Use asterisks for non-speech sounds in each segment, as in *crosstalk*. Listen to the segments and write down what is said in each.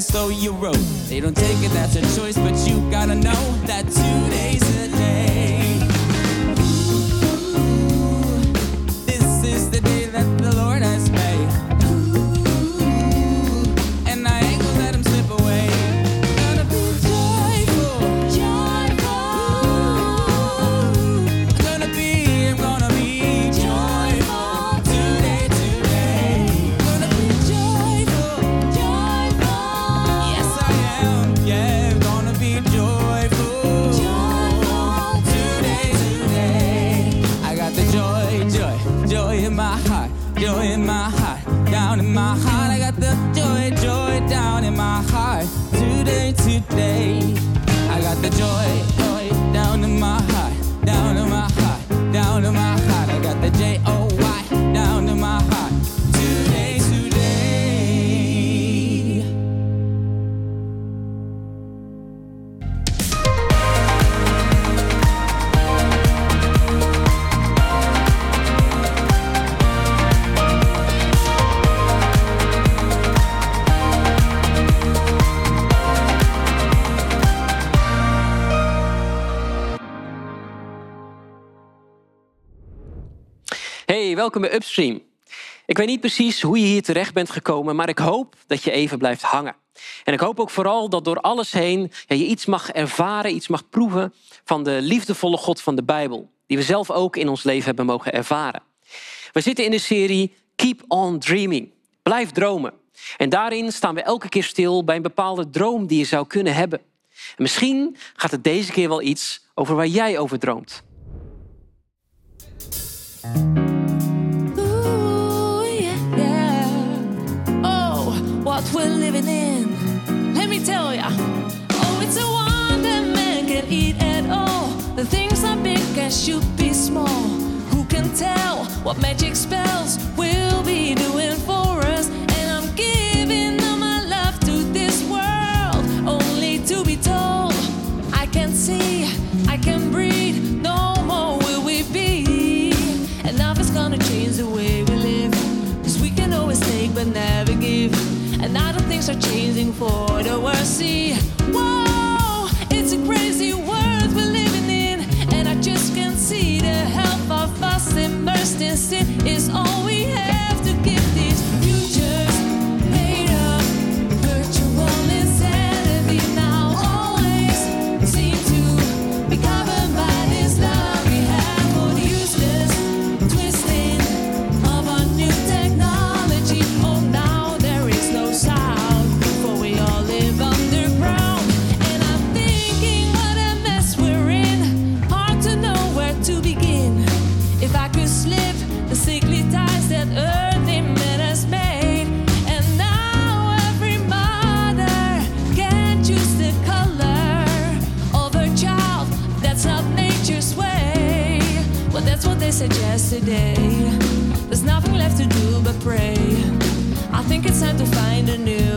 ever so you wrote. They don't take it, that's a choice, joy in my heart, down in my heart. I got the joy, joy down in my heart. Today, today. I got the joy, joy down in my heart, down in my heart, down in my heart. Welkom bij Upstream. Ik weet niet precies hoe je hier terecht bent gekomen, maar ik hoop dat je even blijft hangen. En ik hoop ook vooral dat door alles heen je iets mag ervaren, iets mag proeven van de liefdevolle God van de Bijbel, die we zelf ook in ons leven hebben mogen ervaren. We zitten in de serie Keep on Dreaming. Blijf dromen. En daarin staan we elke keer stil bij een bepaalde droom die je zou kunnen hebben. En misschien gaat het deze keer wel iets over waar jij over droomt. What we're living in. Let me tell ya. Oh, it's a wonder man can eat at all. The things are big and should be small. Who can tell what magic spells we'll be doing for us? Are changing for the worse. See, whoa, it's a crazy world we're living in. And I just can't see the help of us immersed in sin is all suggest today. There's nothing left to do but pray. I think it's time to find a new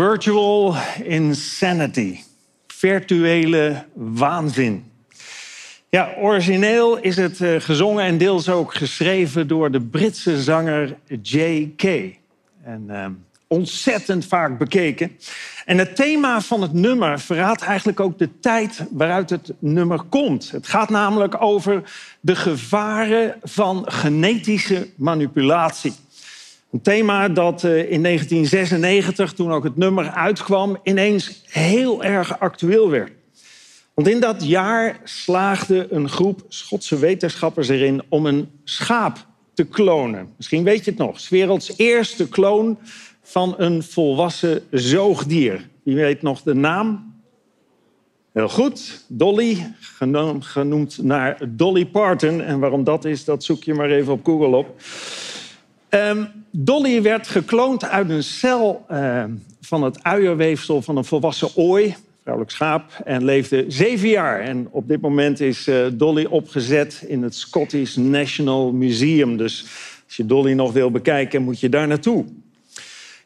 Virtual insanity. Virtuele waanzin. Ja, origineel is het eh, gezongen en deels ook geschreven door de Britse zanger J.K. En uh, ontzettend vaak bekeken. En het thema van het nummer verraadt eigenlijk ook de tijd waaruit het nummer komt. Het gaat namelijk over de gevaren van genetische manipulatie. Een thema dat eh, in 1996, toen ook het nummer uitkwam, ineens heel erg actueel werd. Want in dat jaar slaagde een groep Schotse wetenschappers erin om een schaap te klonen. Misschien weet je het nog. 's werelds eerste kloon van een volwassen zoogdier. Wie weet nog de naam? Heel goed, Dolly, genoemd naar Dolly Parton. En waarom dat is, dat zoek je maar even op Google op. Um, Dolly werd gekloond uit een cel uh, van het uierweefsel van een volwassen ooi, vrouwelijk schaap, en leefde zeven jaar. En op dit moment is uh, Dolly opgezet in het Scottish National Museum. Dus als je Dolly nog wil bekijken, moet je daar naartoe.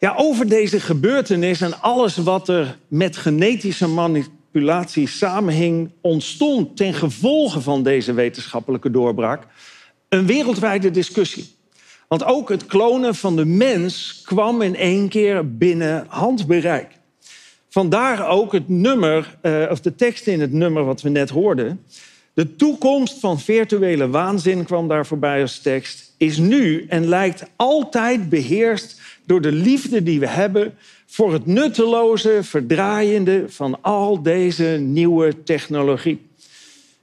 Ja, over deze gebeurtenis en alles wat er met genetische manipulatie samenhing, ontstond ten gevolge van deze wetenschappelijke doorbraak een wereldwijde discussie. Want ook het klonen van de mens kwam in één keer binnen handbereik. Vandaar ook het nummer, uh, of de tekst in het nummer wat we net hoorden. De toekomst van virtuele waanzin kwam daar voorbij als tekst, is nu en lijkt altijd beheerst door de liefde die we hebben voor het nutteloze, verdraaiende van al deze nieuwe technologie.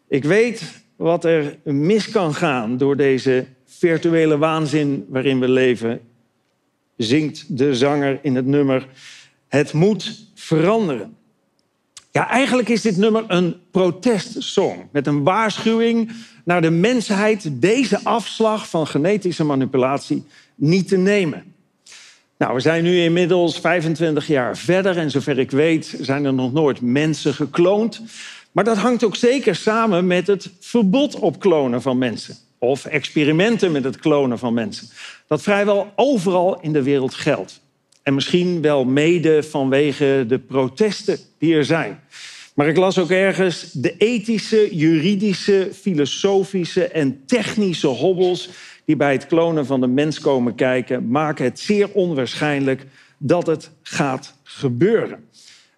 Ik weet wat er mis kan gaan door deze virtuele waanzin waarin we leven, zingt de zanger in het nummer Het moet veranderen. Ja, eigenlijk is dit nummer een protestsong met een waarschuwing naar de mensheid deze afslag van genetische manipulatie niet te nemen. Nou, we zijn nu inmiddels 25 jaar verder en zover ik weet zijn er nog nooit mensen gekloond. Maar dat hangt ook zeker samen met het verbod op klonen van mensen. Of experimenten met het klonen van mensen. Dat vrijwel overal in de wereld geldt. En misschien wel mede vanwege de protesten die er zijn. Maar ik las ook ergens de ethische, juridische, filosofische en technische hobbels die bij het klonen van de mens komen kijken, maken het zeer onwaarschijnlijk dat het gaat gebeuren.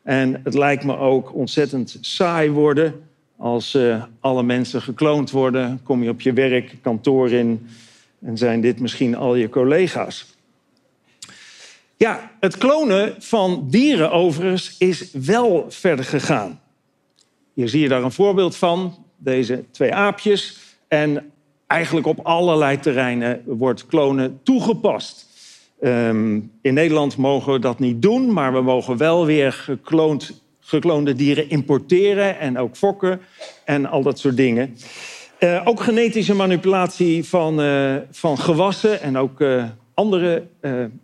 En het lijkt me ook ontzettend saai worden als uh, alle mensen gekloond worden. Kom je op je werk, kantoor in en zijn dit misschien al je collega's. Ja, het klonen van dieren overigens is wel verder gegaan. Hier zie je daar een voorbeeld van, deze twee aapjes. En eigenlijk op allerlei terreinen wordt klonen toegepast. Um, in Nederland mogen we dat niet doen, maar we mogen wel weer gekloond, gekloonde dieren importeren en ook fokken en al dat soort dingen. Uh, ook genetische manipulatie van, uh, van gewassen en ook uh, andere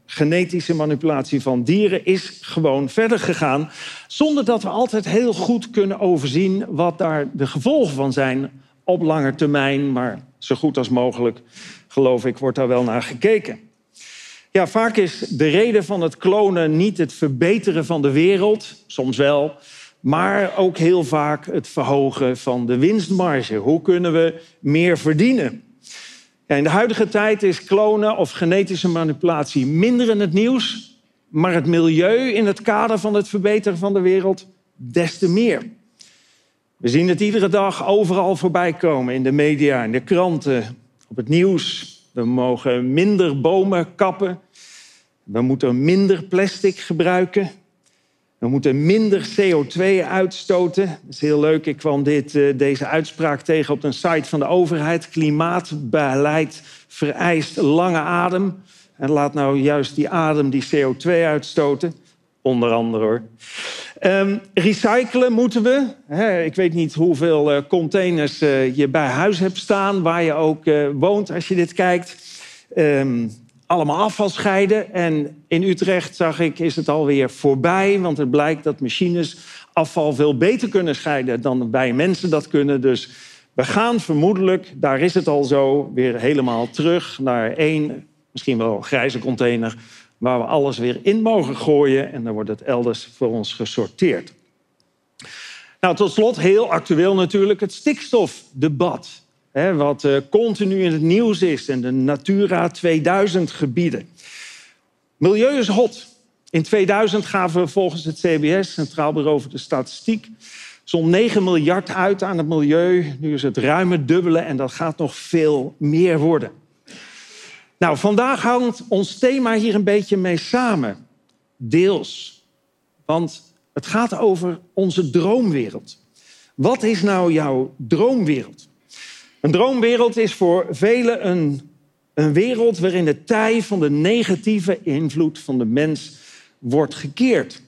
genetische manipulatie van dieren is gewoon verder gegaan. Zonder dat we altijd heel goed kunnen overzien wat daar de gevolgen van zijn op lange termijn. Maar zo goed als mogelijk, geloof ik, wordt daar wel naar gekeken. Ja, vaak is de reden van het klonen niet het verbeteren van de wereld, soms wel, maar ook heel vaak het verhogen van de winstmarge. Hoe kunnen we meer verdienen? Ja, in de huidige tijd is klonen of genetische manipulatie minder in het nieuws, maar het milieu in het kader van het verbeteren van de wereld des te meer. We zien het iedere dag overal voorbij komen in de media, in de kranten, op het nieuws. We mogen minder bomen kappen. We moeten minder plastic gebruiken. We moeten minder CO2 uitstoten. Dat is heel leuk. Ik kwam dit, eh, deze uitspraak tegen op een site van de overheid. Klimaatbeleid vereist lange adem. En laat nou juist die adem die CO2 uitstoten. Onder andere hoor. Um, recyclen moeten we. Ik weet niet hoeveel uh, containers uh, je bij huis hebt staan, waar je ook uh, woont als je dit kijkt. Um, allemaal afval scheiden. En in Utrecht zag ik, is het alweer voorbij, want het blijkt dat machines afval veel beter kunnen scheiden dan wij mensen dat kunnen. Dus we gaan vermoedelijk, daar is het al zo, weer helemaal terug naar één, misschien wel grijze container waar we alles weer in mogen gooien en dan wordt het elders voor ons gesorteerd. Nou, tot slot, heel actueel natuurlijk, het stikstofdebat. Hè, wat uh, continu in het nieuws is en de Natura 2000 gebieden. Milieu is hot. In 2000 gaven we volgens het CBS, Centraal Bureau voor de Statistiek, zo'n 9 miljard uit aan het milieu. Nu is het ruim het dubbele en dat gaat nog veel meer worden. Nou, vandaag hangt ons thema hier een beetje mee samen. Deels. Want het gaat over onze droomwereld. Wat is nou jouw droomwereld? Een droomwereld is voor velen een, een wereld waarin de tij van de negatieve invloed van de mens wordt gekeerd.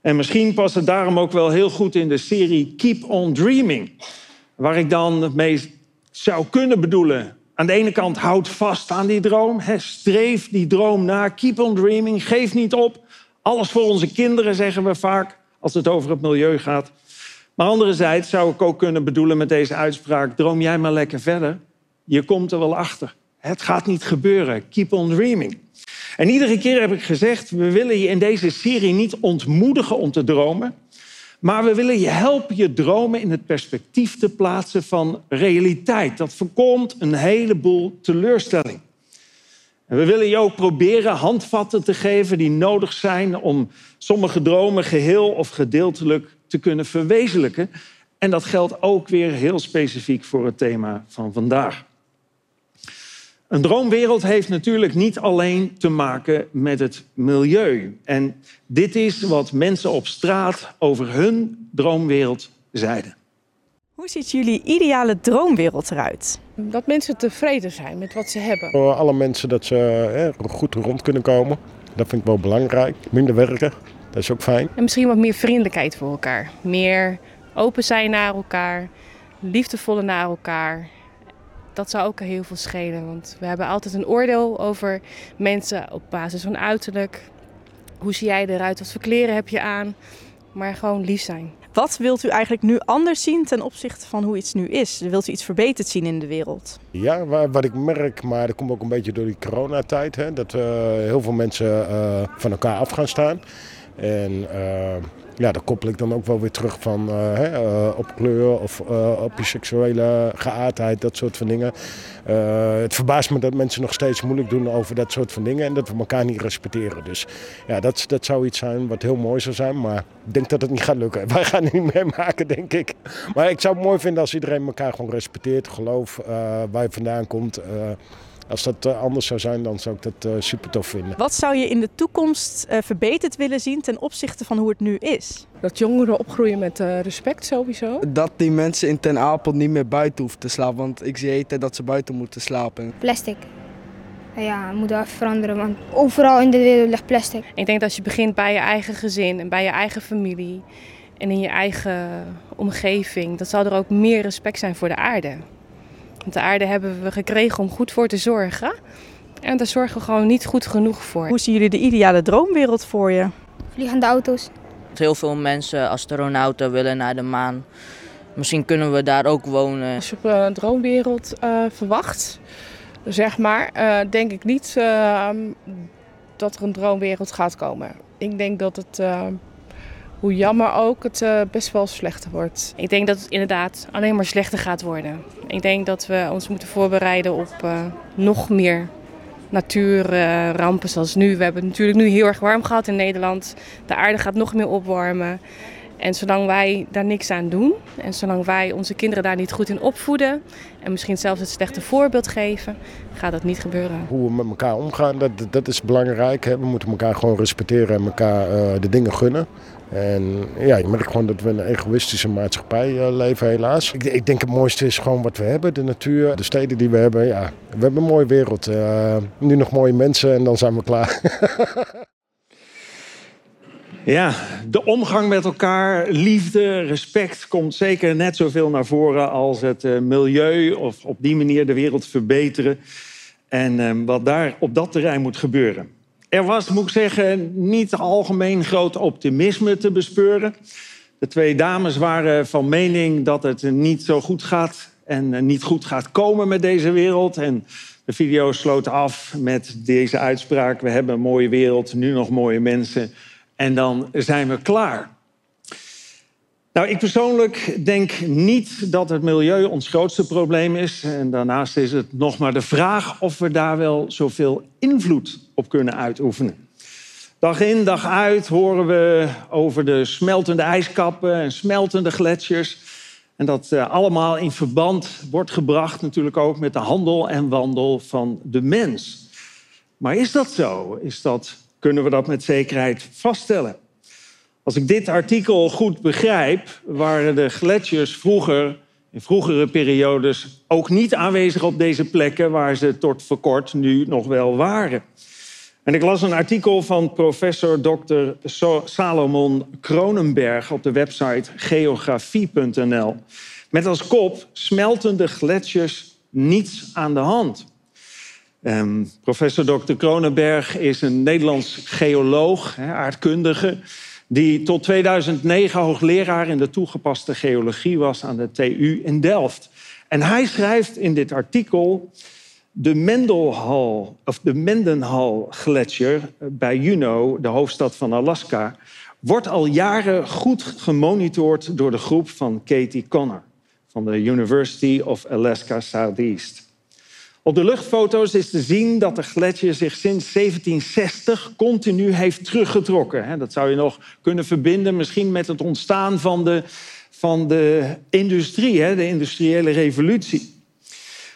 En misschien past het daarom ook wel heel goed in de serie Keep on Dreaming. Waar ik dan mee zou kunnen bedoelen. Aan de ene kant houd vast aan die droom. Streef die droom na. Keep on dreaming. Geef niet op. Alles voor onze kinderen, zeggen we vaak. Als het over het milieu gaat. Maar anderzijds zou ik ook kunnen bedoelen met deze uitspraak: droom jij maar lekker verder. Je komt er wel achter. Het gaat niet gebeuren. Keep on dreaming. En iedere keer heb ik gezegd: we willen je in deze serie niet ontmoedigen om te dromen. Maar we willen je helpen je dromen in het perspectief te plaatsen van realiteit. Dat voorkomt een heleboel teleurstelling. En we willen je ook proberen handvatten te geven die nodig zijn om sommige dromen geheel of gedeeltelijk te kunnen verwezenlijken. En dat geldt ook weer heel specifiek voor het thema van vandaag. Een droomwereld heeft natuurlijk niet alleen te maken met het milieu. En dit is wat mensen op straat over hun droomwereld zeiden. Hoe ziet jullie ideale droomwereld eruit? Dat mensen tevreden zijn met wat ze hebben. Voor alle mensen dat ze hè, goed rond kunnen komen. Dat vind ik wel belangrijk. Minder werken, dat is ook fijn. En misschien wat meer vriendelijkheid voor elkaar. Meer open zijn naar elkaar. Liefdevoller naar elkaar. Dat zou ook heel veel schelen. Want we hebben altijd een oordeel over mensen op basis van uiterlijk. Hoe zie jij eruit? Wat voor kleren heb je aan? Maar gewoon lief zijn. Wat wilt u eigenlijk nu anders zien ten opzichte van hoe iets nu is? Wilt u iets verbeterd zien in de wereld? Ja, wat ik merk, maar dat komt ook een beetje door die coronatijd, hè, dat uh, heel veel mensen uh, van elkaar af gaan staan. En uh, ja, daar koppel ik dan ook wel weer terug van uh, op kleur of uh, op je seksuele geaardheid, dat soort van dingen. het verbaast me dat mensen nog steeds moeilijk doen over dat soort van dingen en dat we elkaar niet respecteren. Dus ja, dat, dat zou iets zijn wat heel mooi zou zijn, maar ik denk dat het niet gaat lukken. *laughs* Wij gaan het niet meemaken, denk ik. Maar ik zou het mooi vinden als iedereen elkaar gewoon respecteert, geloof waar je vandaan komt. Als dat eh, anders zou zijn, dan zou ik dat eh, super tof vinden. Wat zou je in de toekomst eh, verbeterd willen zien ten opzichte van hoe het nu is? Dat jongeren opgroeien met respect sowieso. Dat die mensen in Ten Apel niet meer buiten hoeven te slapen. Want ik zie eten dat ze buiten moeten slapen. Plastic. Ja, moet even veranderen, want overal in de wereld ligt plastic. Ik denk dat als je begint bij je eigen gezin en bij je eigen familie en in je eigen omgeving, dat zal er ook meer respect zijn voor de aarde. Want de aarde hebben we gekregen om goed voor te zorgen. En daar zorgen we gewoon niet goed genoeg voor. Hoe zien jullie de ideale droomwereld voor je? Vliegende auto's. Heel veel mensen, astronauten, willen naar de maan. Misschien kunnen we daar ook wonen. Als je op een droomwereld uh, verwacht, zeg maar, uh, denk ik niet uh, dat er een droomwereld gaat komen. Ik denk dat het hoe jammer ook, het uh, best wel slechter wordt. Ik denk dat het inderdaad alleen maar slechter gaat worden. Ik denk dat we ons moeten voorbereiden op uh, nog meer natuurrampen uh, zoals nu. We hebben het natuurlijk nu heel erg warm gehad in Nederland. De aarde gaat nog meer opwarmen. En zolang wij daar niks aan doen en zolang wij onze kinderen daar niet goed in opvoeden en misschien zelfs het slechte voorbeeld geven, gaat dat niet gebeuren. Hoe we met elkaar omgaan, dat, dat is belangrijk. Hè? We moeten elkaar gewoon respecteren en elkaar uh, de dingen gunnen. En ja, je merkt gewoon dat we een egoïstische maatschappij uh, leven, helaas. Ik, ik, denk het mooiste is gewoon wat we hebben: de natuur, de steden die we hebben. Ja, we hebben een mooie wereld. Uh, nu nog mooie mensen en dan zijn we klaar. *laughs* Ja, de omgang met elkaar, liefde, respect komt zeker net zoveel naar voren als het uh, milieu of op die manier de wereld verbeteren. En uh, wat daar op dat terrein moet gebeuren. Er was, moet ik zeggen, niet algemeen groot optimisme te bespeuren. De twee dames waren van mening dat het niet zo goed gaat en niet goed gaat komen met deze wereld. En de video sloot af met deze uitspraak: We hebben een mooie wereld, nu nog mooie mensen. En dan zijn we klaar. Nou, ik persoonlijk denk niet dat het milieu ons grootste probleem is. En daarnaast is het nog maar de vraag of we daar wel zoveel invloed op kunnen uitoefenen. Dag in, dag uit horen we over de smeltende ijskappen en smeltende gletsjers. En dat uh, allemaal in verband wordt gebracht natuurlijk ook met de handel en wandel van de mens. Maar is dat zo? Is dat, kunnen we dat met zekerheid vaststellen? Als ik dit artikel goed begrijp, waren de gletsjers vroeger, in vroegere periodes, ook niet aanwezig op deze plekken waar ze tot voor kort nu nog wel waren. En ik las een artikel van professor Dr. Salomon Kronenberg op de website geografie.nl. Met als kop smeltende gletsjers niets aan de hand. Um, professor Dr. Kronenberg is een Nederlands geoloog, aardkundige, die tot 2009 hoogleraar in de toegepaste geologie was aan de TU in Delft. En hij schrijft in dit artikel de Mendenhall, of de Mendenhall Gletsjer bij Juneau, de hoofdstad van Alaska, wordt al jaren goed gemonitord door de groep van Katie Connor van de University of Alaska Southeast. Op de luchtfoto's is te zien dat de gletsjer zich sinds 1760 continu heeft teruggetrokken. Dat zou je nog kunnen verbinden misschien met het ontstaan van de, van de industrie, de industriële revolutie.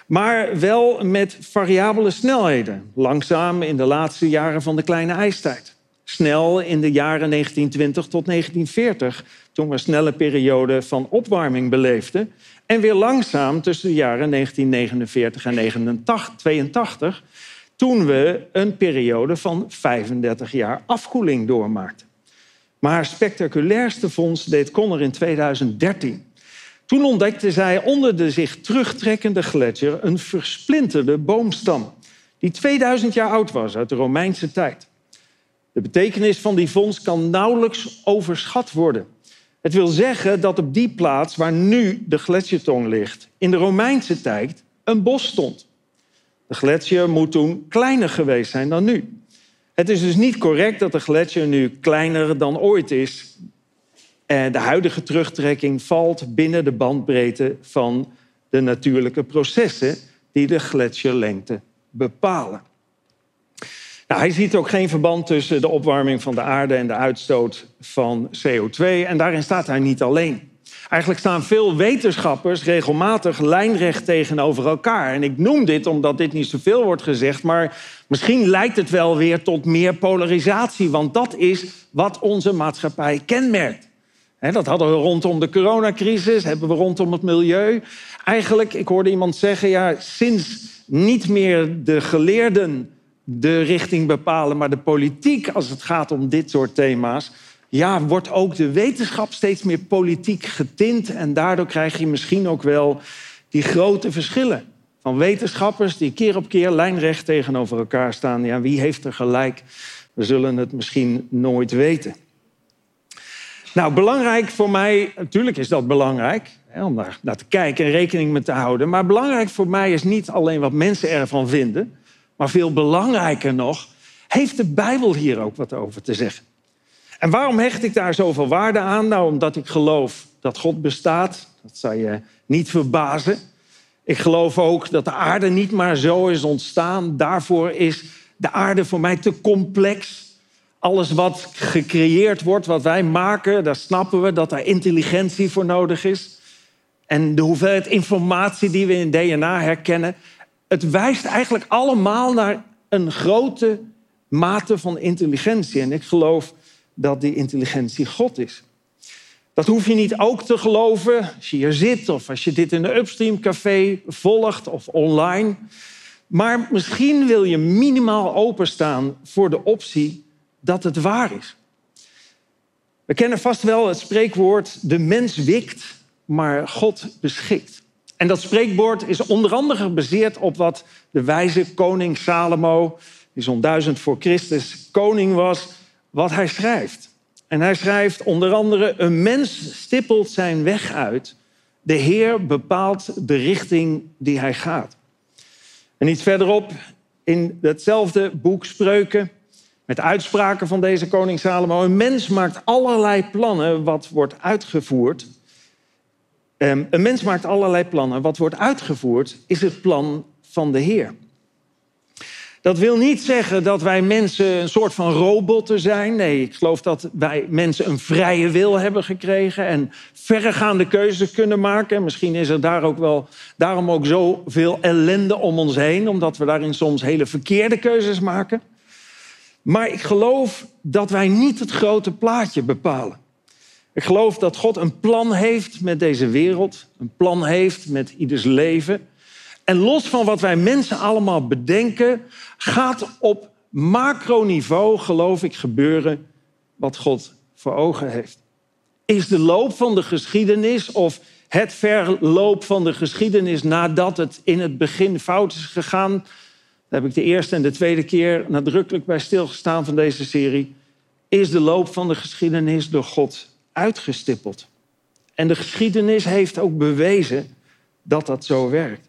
Maar wel met variabele snelheden. Langzaam in de laatste jaren van de kleine ijstijd. Snel in de jaren 1920 tot 1940, toen we snelle periode van opwarming beleefden. En weer langzaam tussen de jaren 1949 en 1982, toen we een periode van 35 jaar afkoeling doormaakten. Maar haar spectaculairste vondst deed Connor in 2013. Toen ontdekte zij onder de zich terugtrekkende gletsjer een versplinterde boomstam, die 2000 jaar oud was uit de Romeinse tijd. De betekenis van die vondst kan nauwelijks overschat worden. Het wil zeggen dat op die plaats waar nu de gletsjertong ligt, in de Romeinse tijd een bos stond. De gletsjer moet toen kleiner geweest zijn dan nu. Het is dus niet correct dat de gletsjer nu kleiner dan ooit is. De huidige terugtrekking valt binnen de bandbreedte van de natuurlijke processen die de gletsjerlengte bepalen. Nou, hij ziet ook geen verband tussen de opwarming van de aarde en de uitstoot van CO2. En daarin staat hij niet alleen. Eigenlijk staan veel wetenschappers regelmatig lijnrecht tegenover elkaar. En ik noem dit omdat dit niet zoveel wordt gezegd, maar misschien lijkt het wel weer tot meer polarisatie, want dat is wat onze maatschappij kenmerkt. dat hadden we rondom de coronacrisis, hebben we rondom het milieu. Eigenlijk, ik hoorde iemand zeggen, ja, sinds niet meer de geleerden de richting bepalen, maar de politiek, als het gaat om dit soort thema's, ja, wordt ook de wetenschap steeds meer politiek getint. En daardoor krijg je misschien ook wel die grote verschillen. Van wetenschappers die keer op keer lijnrecht tegenover elkaar staan. Ja, wie heeft er gelijk? We zullen het misschien nooit weten. Nou, belangrijk voor mij, natuurlijk is dat belangrijk, om daar naar te kijken en rekening mee te houden. Maar belangrijk voor mij is niet alleen wat mensen ervan vinden. Maar veel belangrijker nog, heeft de Bijbel hier ook wat over te zeggen? En waarom hecht ik daar zoveel waarde aan? Nou, omdat ik geloof dat God bestaat. Dat zou je niet verbazen. Ik geloof ook dat de aarde niet maar zo is ontstaan. Daarvoor is de aarde voor mij te complex. Alles wat gecreëerd wordt, wat wij maken, daar snappen we dat daar intelligentie voor nodig is. En de hoeveelheid informatie die we in DNA herkennen, het wijst eigenlijk allemaal naar een grote mate van intelligentie. En ik geloof dat die intelligentie God is. Dat hoef je niet ook te geloven als je hier zit of als je dit in een Upstream Café volgt of online. Maar misschien wil je minimaal openstaan voor de optie dat het waar is. We kennen vast wel het spreekwoord: de mens wikt, maar God beschikt. En dat spreekwoord is onder andere gebaseerd op wat de wijze koning Salomo, die zo'n duizend voor Christus koning was, wat hij schrijft. En hij schrijft onder andere: Een mens stippelt zijn weg uit, De Heer bepaalt de richting die hij gaat. En iets verderop in hetzelfde boek Spreuken, met uitspraken van deze koning Salomo. Een mens maakt allerlei plannen wat wordt uitgevoerd. Ehm, een mens maakt allerlei plannen. Wat wordt uitgevoerd is het plan van de Heer. Dat wil niet zeggen dat wij mensen een soort van robotten zijn. Nee, ik geloof dat wij mensen een vrije wil hebben gekregen en verregaande keuzes kunnen maken. Misschien is er daar ook wel, daarom ook zoveel ellende om ons heen, omdat we daarin soms hele verkeerde keuzes maken. Maar ik geloof dat wij niet het grote plaatje bepalen. Ik geloof dat God een plan heeft met deze wereld, een plan heeft met ieders leven. En los van wat wij mensen allemaal bedenken, gaat op macroniveau, geloof ik, gebeuren wat God voor ogen heeft. Is de loop van de geschiedenis of het verloop van de geschiedenis nadat het in het begin fout is gegaan, daar heb ik de eerste en de tweede keer nadrukkelijk bij stilgestaan van deze serie, is de loop van de geschiedenis door God uitgestippeld. En de geschiedenis heeft ook bewezen dat dat zo werkt.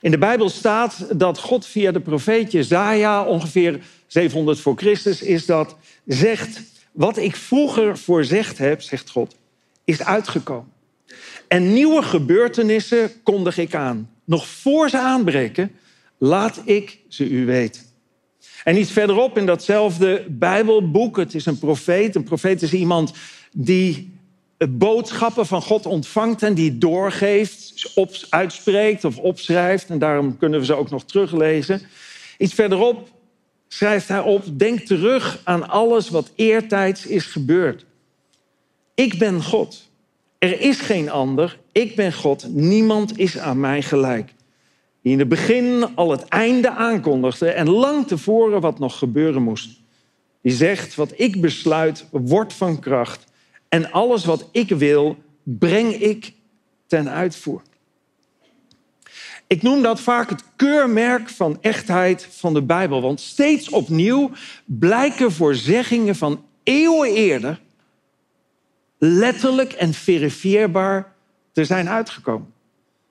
In de Bijbel staat dat God via de profeet Jezaja, ongeveer 700 voor Christus, is dat zegt: Wat ik vroeger voorzegd heb, zegt God, is uitgekomen. En nieuwe gebeurtenissen kondig ik aan. Nog voor ze aanbreken, laat ik ze u weten. En iets verderop in datzelfde Bijbelboek, het is een profeet. Een profeet is iemand die boodschappen van God ontvangt en die doorgeeft, op, uitspreekt of opschrijft. En daarom kunnen we ze ook nog teruglezen. Iets verderop schrijft hij op: Denk terug aan alles wat eertijds is gebeurd. Ik ben God. Er is geen ander. Ik ben God. Niemand is aan mij gelijk. Die in het begin al het einde aankondigde en lang tevoren wat nog gebeuren moest. Die zegt: Wat ik besluit, wordt van kracht. En alles wat ik wil, breng ik ten uitvoer. Ik noem dat vaak het keurmerk van echtheid van de Bijbel. Want steeds opnieuw blijken voorzeggingen van eeuwen eerder letterlijk en verifieerbaar te zijn uitgekomen.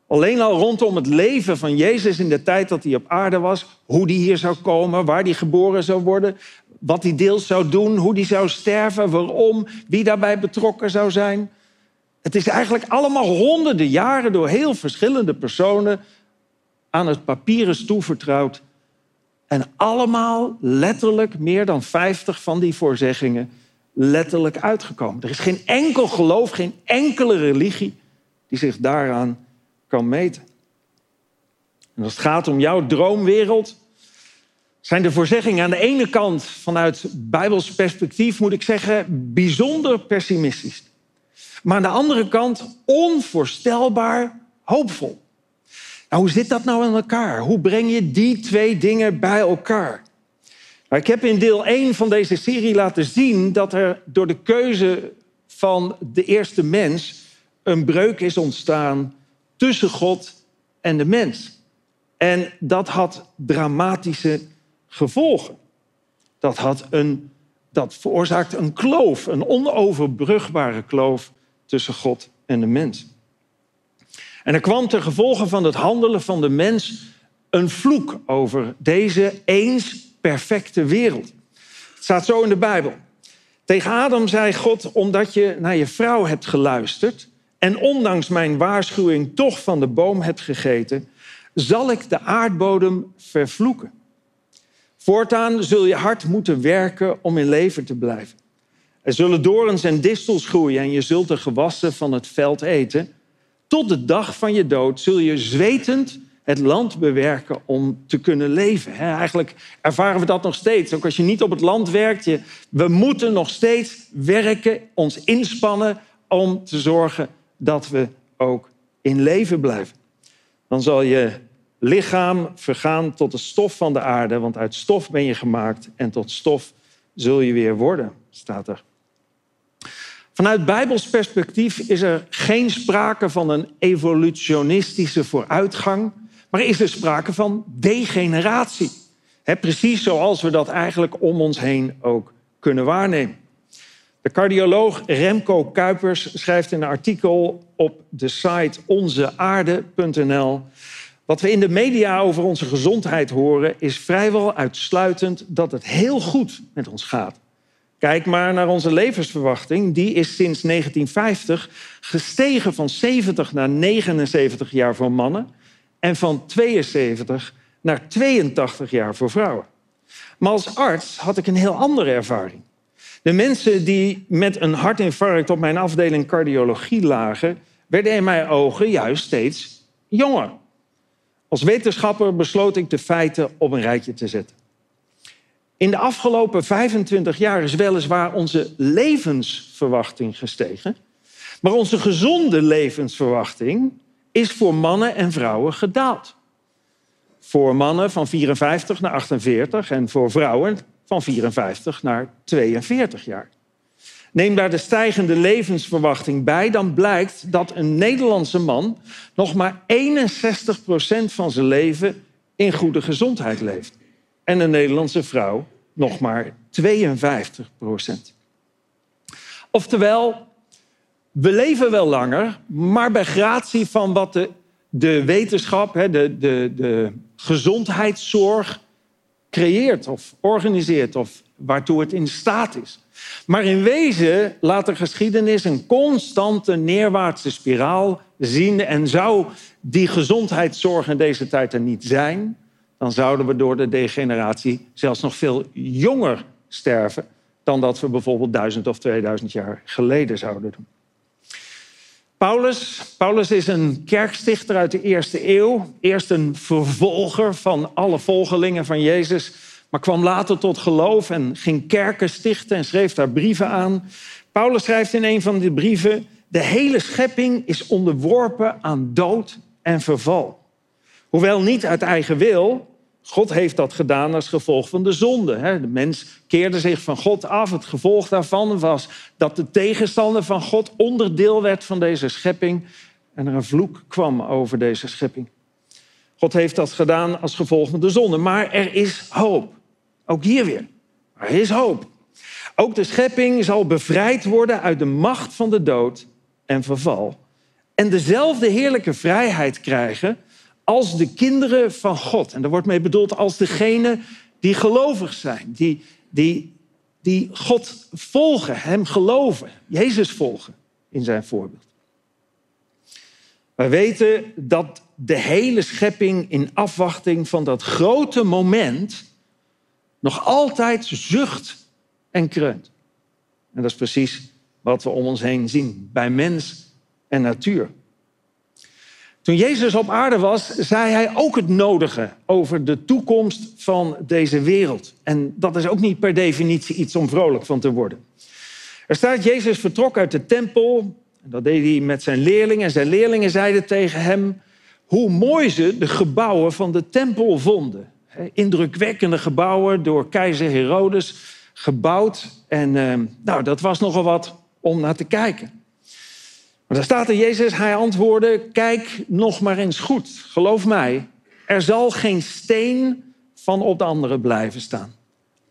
Alleen al rondom het leven van Jezus in de tijd dat hij op aarde was, hoe die hier zou komen, waar hij geboren zou worden, wat hij deels zou doen, hoe hij zou sterven, waarom, wie daarbij betrokken zou zijn. Het is eigenlijk allemaal honderden jaren door heel verschillende personen aan het papieren toevertrouwd. En allemaal letterlijk meer dan 50 van die voorzeggingen letterlijk uitgekomen. Er is geen enkel geloof, geen enkele religie die zich daaraan kan meten. En als het gaat om jouw droomwereld, zijn de voorzeggingen aan de ene kant vanuit Bijbels perspectief, moet ik zeggen, bijzonder pessimistisch. Maar aan de andere kant onvoorstelbaar hoopvol. Nou, hoe zit dat nou in elkaar? Hoe breng je die twee dingen bij elkaar? Nou, ik heb in deel 1 van deze serie laten zien dat er door de keuze van de eerste mens een breuk is ontstaan tussen God en de mens. En dat had dramatische gevolgen. Dat, had een, dat veroorzaakte een kloof, een onoverbrugbare kloof tussen God en de mens. En er kwam ter gevolge van het handelen van de mens een vloek over deze eens perfecte wereld. Het staat zo in de Bijbel. Tegen Adam zei God, omdat je naar je vrouw hebt geluisterd en ondanks mijn waarschuwing toch van de boom hebt gegeten, zal ik de aardbodem vervloeken. Voortaan zul je hard moeten werken om in leven te blijven. Er zullen dorens en distels groeien en je zult de gewassen van het veld eten. Tot de dag van je dood zul je zwetend het land bewerken om te kunnen leven. Eigenlijk ervaren we dat nog steeds. Ook als je niet op het land werkt, we moeten nog steeds werken, ons inspannen om te zorgen dat we ook in leven blijven. Dan zal je lichaam vergaan tot de stof van de aarde, want uit stof ben je gemaakt en tot stof zul je weer worden, staat er. Vanuit Bijbels perspectief is er geen sprake van een evolutionistische vooruitgang, maar is er sprake van degeneratie. precies zoals we dat eigenlijk om ons heen ook kunnen waarnemen. De cardioloog Remco Kuipers schrijft in een artikel op de site onzeaarde.nl... Wat we in de media over onze gezondheid horen, is vrijwel uitsluitend dat het heel goed met ons gaat. Kijk maar naar onze levensverwachting. Die is sinds 1950 gestegen van 70 naar 79 jaar voor mannen en van 72 naar 82 jaar voor vrouwen. Maar als arts had ik een heel andere ervaring. De mensen die met een hartinfarct op mijn afdeling cardiologie lagen, werden in mijn ogen juist steeds jonger. Als wetenschapper besloot ik de feiten op een rijtje te zetten. In de afgelopen 25 jaar is weliswaar onze levensverwachting gestegen, maar onze gezonde levensverwachting is voor mannen en vrouwen gedaald. Voor mannen van 54 naar 48 en voor vrouwen van 54 naar 42 jaar. Neem daar de stijgende levensverwachting bij, dan blijkt dat een Nederlandse man nog maar 61% van zijn leven in goede gezondheid leeft. En een Nederlandse vrouw nog maar 52% Oftewel, we leven wel langer, maar bij gratie van wat de, de wetenschap, de, de, de gezondheidszorg creëert of organiseert of waartoe het in staat is. Maar in wezen laat de geschiedenis een constante neerwaartse spiraal zien. En zou die gezondheidszorg in deze tijd er niet zijn, dan zouden we door de degeneratie zelfs nog veel jonger sterven dan dat we bijvoorbeeld duizend of 2000 jaar geleden zouden doen. Paulus, Paulus is een kerkstichter uit de eerste eeuw. Eerst een vervolger van alle volgelingen van Jezus maar kwam later tot geloof en ging kerken stichten en schreef daar brieven aan. Paulus schrijft in een van die brieven: De hele schepping is onderworpen aan dood en verval. Hoewel niet uit eigen wil, God heeft dat gedaan als gevolg van de zonde. De mens keerde zich van God af. Het gevolg daarvan was dat de tegenstander van God onderdeel werd van deze schepping en er een vloek kwam over deze schepping. God heeft dat gedaan als gevolg van de zonde. Maar er is hoop. Ook hier weer. Er is hoop. Ook de schepping zal bevrijd worden uit de macht van de dood en verval. En dezelfde heerlijke vrijheid krijgen als de kinderen van God. En daar wordt mee bedoeld als degenen die gelovig zijn, die, die, die God volgen, Hem geloven, Jezus volgen in zijn voorbeeld. Wij weten dat de hele schepping in afwachting van dat grote moment nog altijd zucht en kreunt. En dat is precies wat we om ons heen zien bij mens en natuur. Toen Jezus op aarde was, zei hij ook het nodige over de toekomst van deze wereld. En dat is ook niet per definitie iets om vrolijk van te worden. Er staat, Jezus vertrok uit de tempel. En dat deed hij met zijn leerlingen. En zijn leerlingen zeiden tegen hem hoe mooi ze de gebouwen van de tempel vonden indrukwekkende gebouwen door keizer Herodes gebouwd. En uh, nou, dat was nogal wat om naar te kijken. Daar staat er Jezus, hij antwoordde, kijk nog maar eens goed. Geloof mij, er zal geen steen van op de andere blijven staan.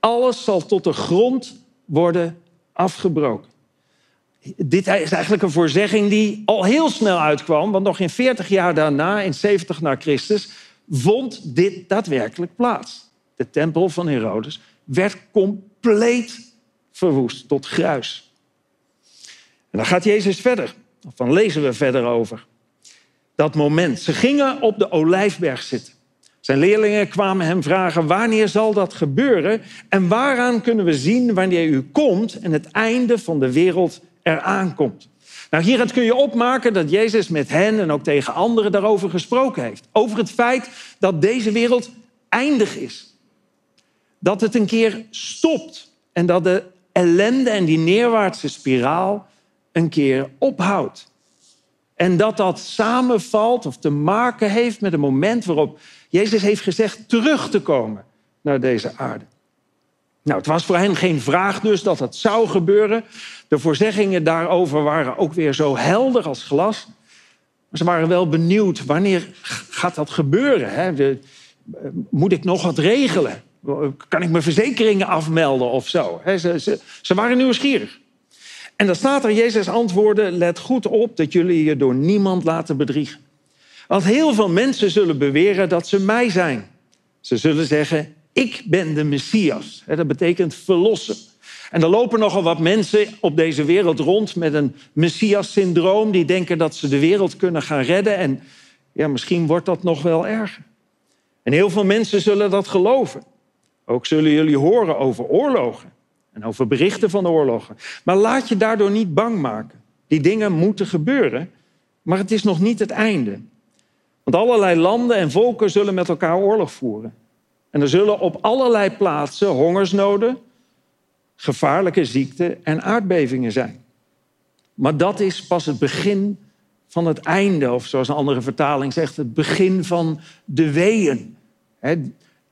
Alles zal tot de grond worden afgebroken. Dit is eigenlijk een voorzegging die al heel snel uitkwam, want nog in 40 jaar daarna, in 70 na Christus, vond dit daadwerkelijk plaats. De tempel van Herodes werd compleet verwoest tot gruis. En dan gaat Jezus verder. Dan lezen we verder over. Dat moment. Ze gingen op de olijfberg zitten. Zijn leerlingen kwamen hem vragen: wanneer zal dat gebeuren? En waaraan kunnen we zien wanneer u komt en het einde van de wereld eraan komt? Nou, hieruit kun je opmaken dat Jezus met hen en ook tegen anderen daarover gesproken heeft. Over het feit dat deze wereld eindig is. Dat het een keer stopt en dat de ellende en die neerwaartse spiraal een keer ophoudt. En dat dat samenvalt of te maken heeft met een moment waarop Jezus heeft gezegd terug te komen naar deze aarde. Nou, het was voor hen geen vraag dus dat het zou gebeuren. De voorzeggingen daarover waren ook weer zo helder als glas. Maar ze waren wel benieuwd, wanneer gaat dat gebeuren? Hè? moet ik nog wat regelen? Kan ik mijn verzekeringen afmelden of zo? Ze, ze waren nieuwsgierig. En dan staat er, Jezus antwoordde, let goed op dat jullie je door niemand laten bedriegen. Want heel veel mensen zullen beweren dat ze mij zijn. Ze zullen zeggen, ik ben de Messias. Dat betekent verlossen. En er lopen nogal wat mensen op deze wereld rond met een Messias-syndroom. Die denken dat ze de wereld kunnen gaan redden. En ja, misschien wordt dat nog wel erger. En heel veel mensen zullen dat geloven. Ook zullen jullie horen over oorlogen en over berichten van oorlogen. Maar laat je daardoor niet bang maken. Die dingen moeten gebeuren, maar het is nog niet het einde. Want allerlei landen en volken zullen met elkaar oorlog voeren. En er zullen op allerlei plaatsen hongersnoden, gevaarlijke ziekten en aardbevingen zijn. Maar dat is pas het begin van het einde, of zoals een andere vertaling zegt, het begin van de weeën.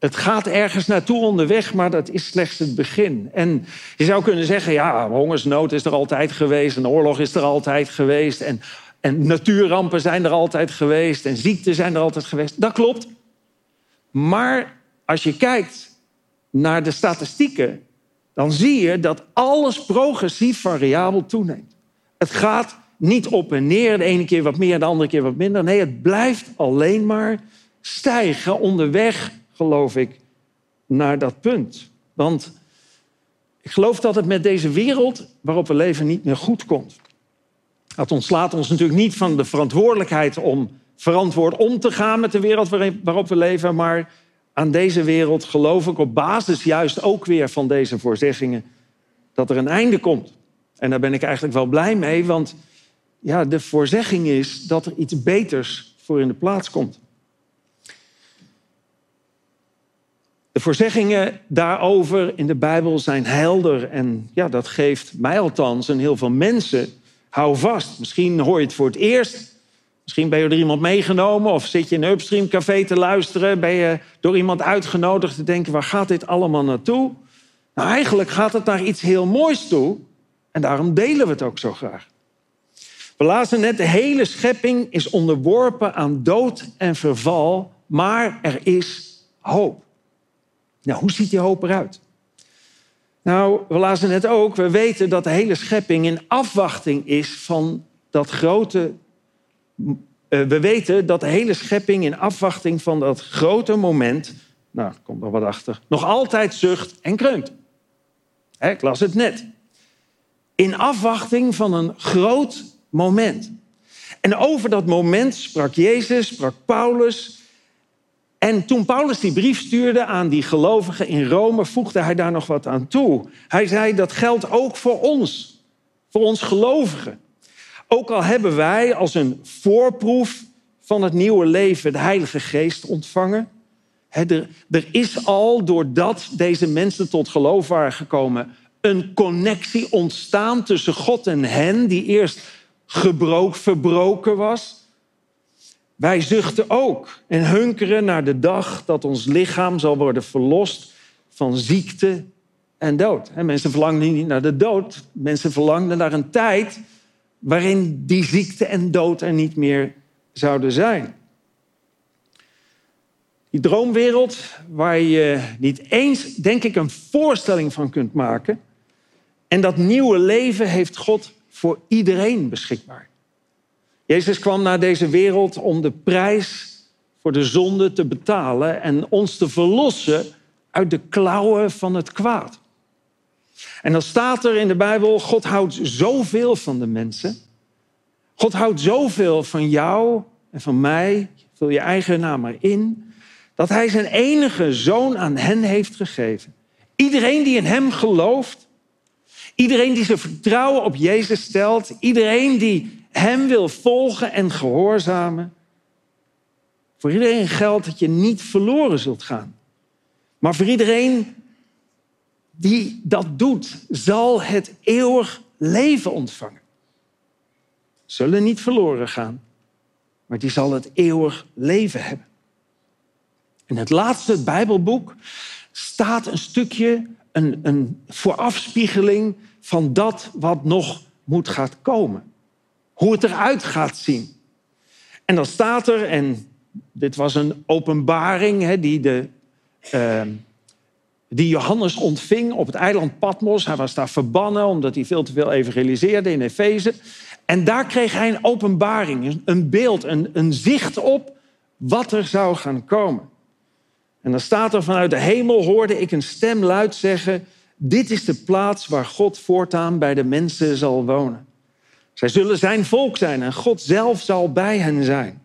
Het gaat ergens naartoe onderweg, maar dat is slechts het begin. En je zou kunnen zeggen, ja, hongersnood is er altijd geweest, en oorlog is er altijd geweest, en, en natuurrampen zijn er altijd geweest, en ziekten zijn er altijd geweest. Dat klopt. Maar als je kijkt naar de statistieken, dan zie je dat alles progressief variabel toeneemt. Het gaat niet op en neer, de ene keer wat meer, de andere keer wat minder. Nee, het blijft alleen maar stijgen onderweg, geloof ik, naar dat punt. Want ik geloof dat het met deze wereld waarop we leven niet meer goed komt. Dat ontslaat ons natuurlijk niet van de verantwoordelijkheid om verantwoord om te gaan met de wereld waarop we leven, maar aan deze wereld geloof ik op basis juist ook weer van deze voorzeggingen dat er een einde komt. En daar ben ik eigenlijk wel blij mee, want ja, de voorzegging is dat er iets beters voor in de plaats komt. De voorzeggingen daarover in de Bijbel zijn helder en ja, dat geeft mij althans en heel veel mensen hou vast. Misschien hoor je het voor het eerst, misschien ben je door iemand meegenomen of zit je in een Upstream café te luisteren, ben je door iemand uitgenodigd te denken waar gaat dit allemaal naartoe? Nou, eigenlijk gaat het naar iets heel moois toe en daarom delen we het ook zo graag. We lazen net, de hele schepping is onderworpen aan dood en verval, maar er is hoop. Nou, hoe ziet die hoop eruit? Nou, we lazen net ook, we weten dat de hele schepping in afwachting is van dat grote. eh, we weten dat de hele schepping in afwachting van dat grote moment, nou, er komt nog wat achter, nog altijd zucht en kreunt. Hè, ik las het net. In afwachting van een groot moment. En over dat moment sprak Jezus, sprak Paulus. En toen Paulus die brief stuurde aan die gelovigen in Rome, voegde hij daar nog wat aan toe. Hij zei dat geldt ook voor ons, voor ons gelovigen. Ook al hebben wij als een voorproef van het nieuwe leven de Heilige Geest ontvangen. Er, er is al, doordat deze mensen tot geloof waren gekomen, een connectie ontstaan tussen God en hen, die eerst gebroken, verbroken was. Wij zuchten ook en hunkeren naar de dag dat ons lichaam zal worden verlost van ziekte en dood. Mensen verlangden niet naar de dood, mensen verlangden naar een tijd waarin die ziekte en dood er niet meer zouden zijn. Die droomwereld waar je niet eens, denk ik, een voorstelling van kunt maken. En dat nieuwe leven heeft God voor iedereen beschikbaar. Jezus kwam naar deze wereld om de prijs voor de zonde te betalen en ons te verlossen uit de klauwen van het kwaad. En dan staat er in de Bijbel, God houdt zoveel van de mensen. God houdt zoveel van jou en van mij, vul je eigen naam maar in, dat hij zijn enige zoon aan hen heeft gegeven. Iedereen die in hem gelooft, iedereen die zijn vertrouwen op Jezus stelt, iedereen die hem wil volgen en gehoorzamen. Voor iedereen geldt dat je niet verloren zult gaan. Maar voor iedereen die dat doet, zal het eeuwig leven ontvangen. Zullen niet verloren gaan, maar die zal het eeuwig leven hebben. In het laatste Bijbelboek staat een stukje, een, een voorafspiegeling van dat wat nog moet gaat komen. Hoe het eruit gaat zien. En dan staat er, en dit was een openbaring hè, die de, uh, die Johannes ontving op het eiland Patmos. Hij was daar verbannen omdat hij veel te veel evangeliseerde in Efeze. En daar kreeg hij een openbaring, een beeld, een, een zicht op wat er zou gaan komen. En dan staat er vanuit de hemel hoorde ik een stem luid zeggen: Dit is de plaats waar God voortaan bij de mensen zal wonen. Zij zullen zijn volk zijn en God zelf zal bij hen zijn.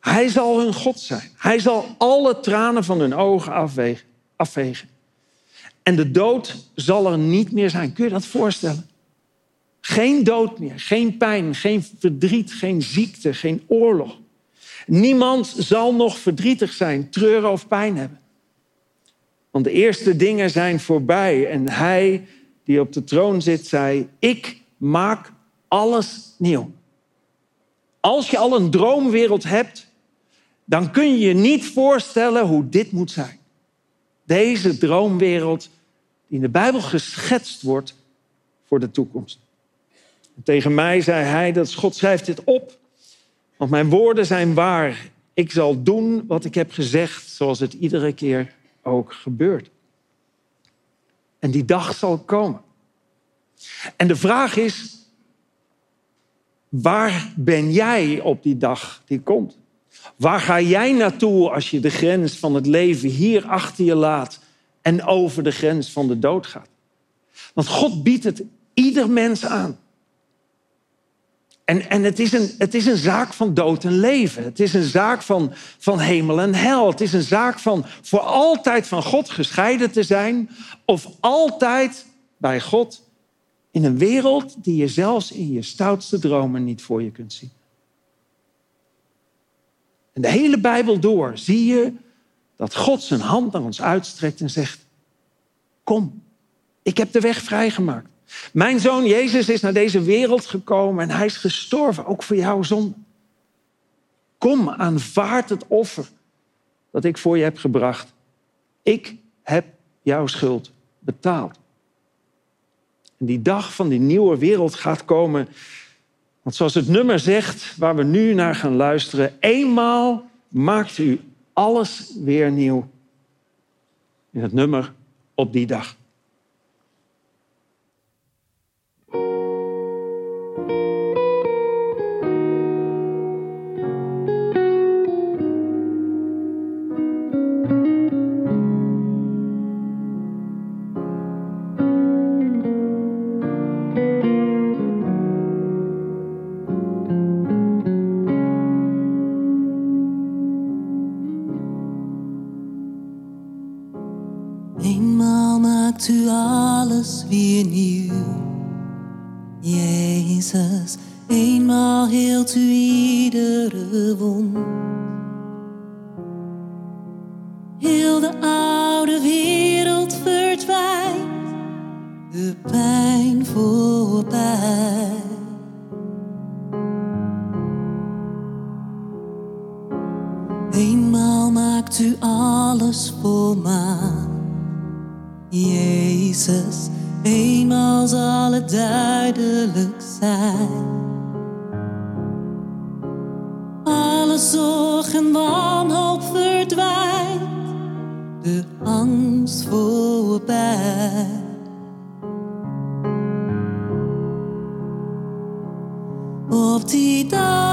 Hij zal hun God zijn. Hij zal alle tranen van hun ogen afwegen, afvegen. En de dood zal er niet meer zijn. Kun je dat voorstellen? Geen dood meer, geen pijn, geen verdriet, geen ziekte, geen oorlog. Niemand zal nog verdrietig zijn, treuren of pijn hebben. Want de eerste dingen zijn voorbij. En hij die op de troon zit, zei: Ik maak alles nieuw. Als je al een droomwereld hebt, dan kun je je niet voorstellen hoe dit moet zijn. Deze droomwereld die in de Bijbel geschetst wordt voor de toekomst. En tegen mij zei hij dat God schrijft dit op, want mijn woorden zijn waar. Ik zal doen wat ik heb gezegd, zoals het iedere keer ook gebeurt. En die dag zal komen. En de vraag is, waar ben jij op die dag die komt? Waar ga jij naartoe als je de grens van het leven hier achter je laat en over de grens van de dood gaat? Want God biedt het ieder mens aan. En, en het, is een, het is een zaak van dood en leven. Het is een zaak van, van hemel en hel. Het is een zaak van voor altijd van God gescheiden te zijn. Of altijd bij God in een wereld die je zelfs in je stoutste dromen niet voor je kunt zien. En de hele Bijbel door zie je dat God zijn hand naar ons uitstrekt en zegt: Kom, ik heb de weg vrijgemaakt. Mijn zoon Jezus is naar deze wereld gekomen en hij is gestorven, ook voor jouw zonde. Kom, aanvaard het offer dat ik voor je heb gebracht. Ik heb jouw schuld betaald. Die dag van die nieuwe wereld gaat komen. Want zoals het nummer zegt, waar we nu naar gaan luisteren, eenmaal maakt u alles weer nieuw. In het nummer op die dag. Alle zorg en wanhoop verdwijnt, de angst voorbij. Op die dag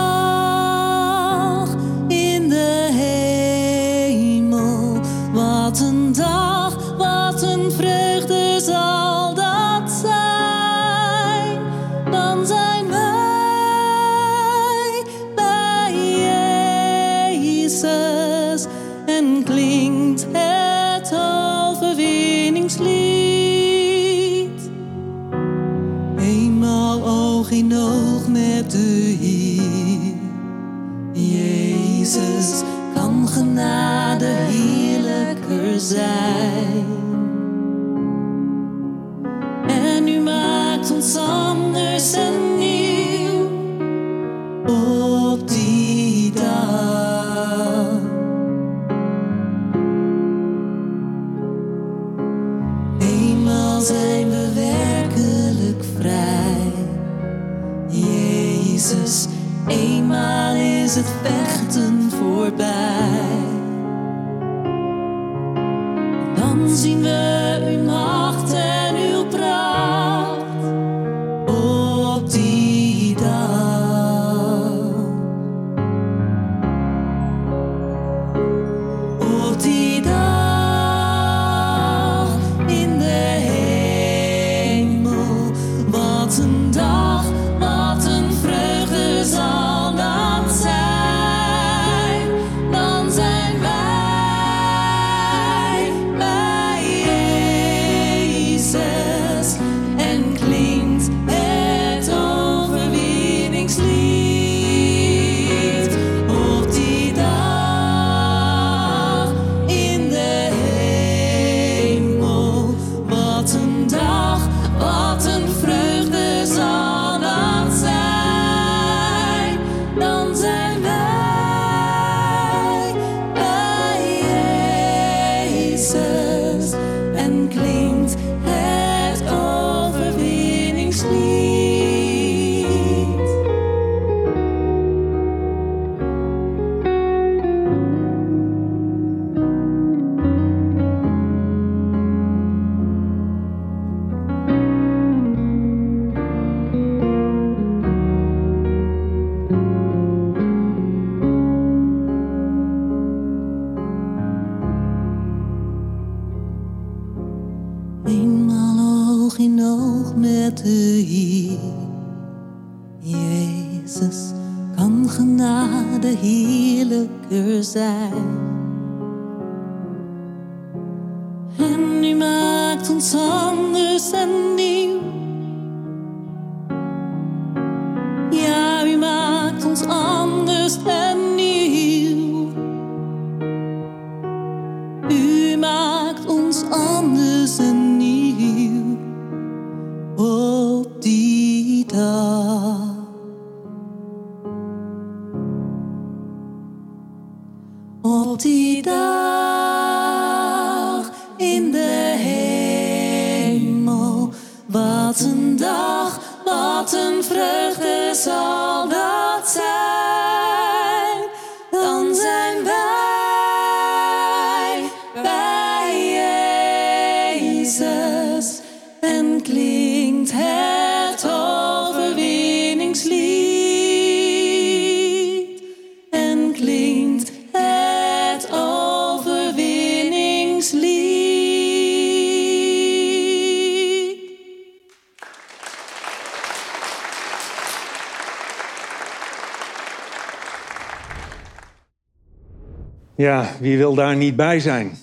Ja, wie wil daar niet bij zijn?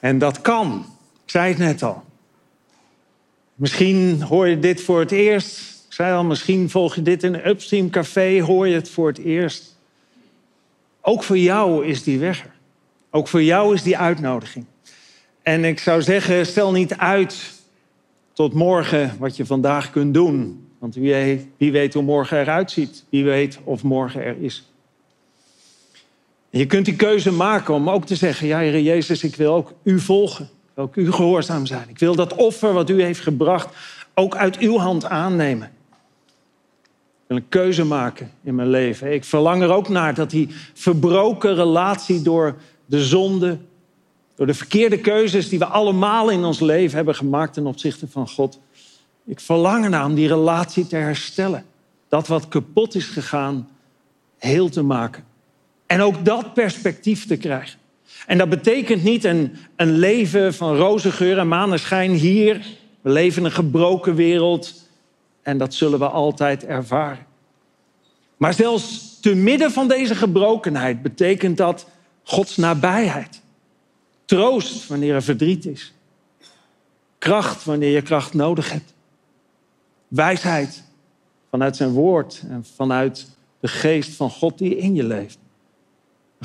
En dat kan. Ik zei het net al. Misschien hoor je dit voor het eerst. Ik zei al, misschien volg je dit in een Upstream Café, hoor je het voor het eerst. Ook voor jou is die weg er. Ook voor jou is die uitnodiging. En ik zou zeggen, stel niet uit tot morgen wat je vandaag kunt doen. Want wie weet, wie weet hoe morgen eruit ziet. Wie weet of morgen er is. Je kunt die keuze maken om ook te zeggen: Ja, Heer Jezus, ik wil ook u volgen. Ik wil ook u gehoorzaam zijn. Ik wil dat offer wat u heeft gebracht ook uit uw hand aannemen. Ik wil een keuze maken in mijn leven. Ik verlang er ook naar dat die verbroken relatie door de zonde, door de verkeerde keuzes die we allemaal in ons leven hebben gemaakt ten opzichte van God. Ik verlang ernaar om die relatie te herstellen. Dat wat kapot is gegaan, heel te maken. En ook dat perspectief te krijgen. En dat betekent niet een, een leven van roze geur en maneschijn hier. We leven in een gebroken wereld en dat zullen we altijd ervaren. Maar zelfs te midden van deze gebrokenheid betekent dat Gods nabijheid. Troost wanneer er verdriet is. Kracht wanneer je kracht nodig hebt. Wijsheid vanuit zijn woord en vanuit de geest van God die in je leeft.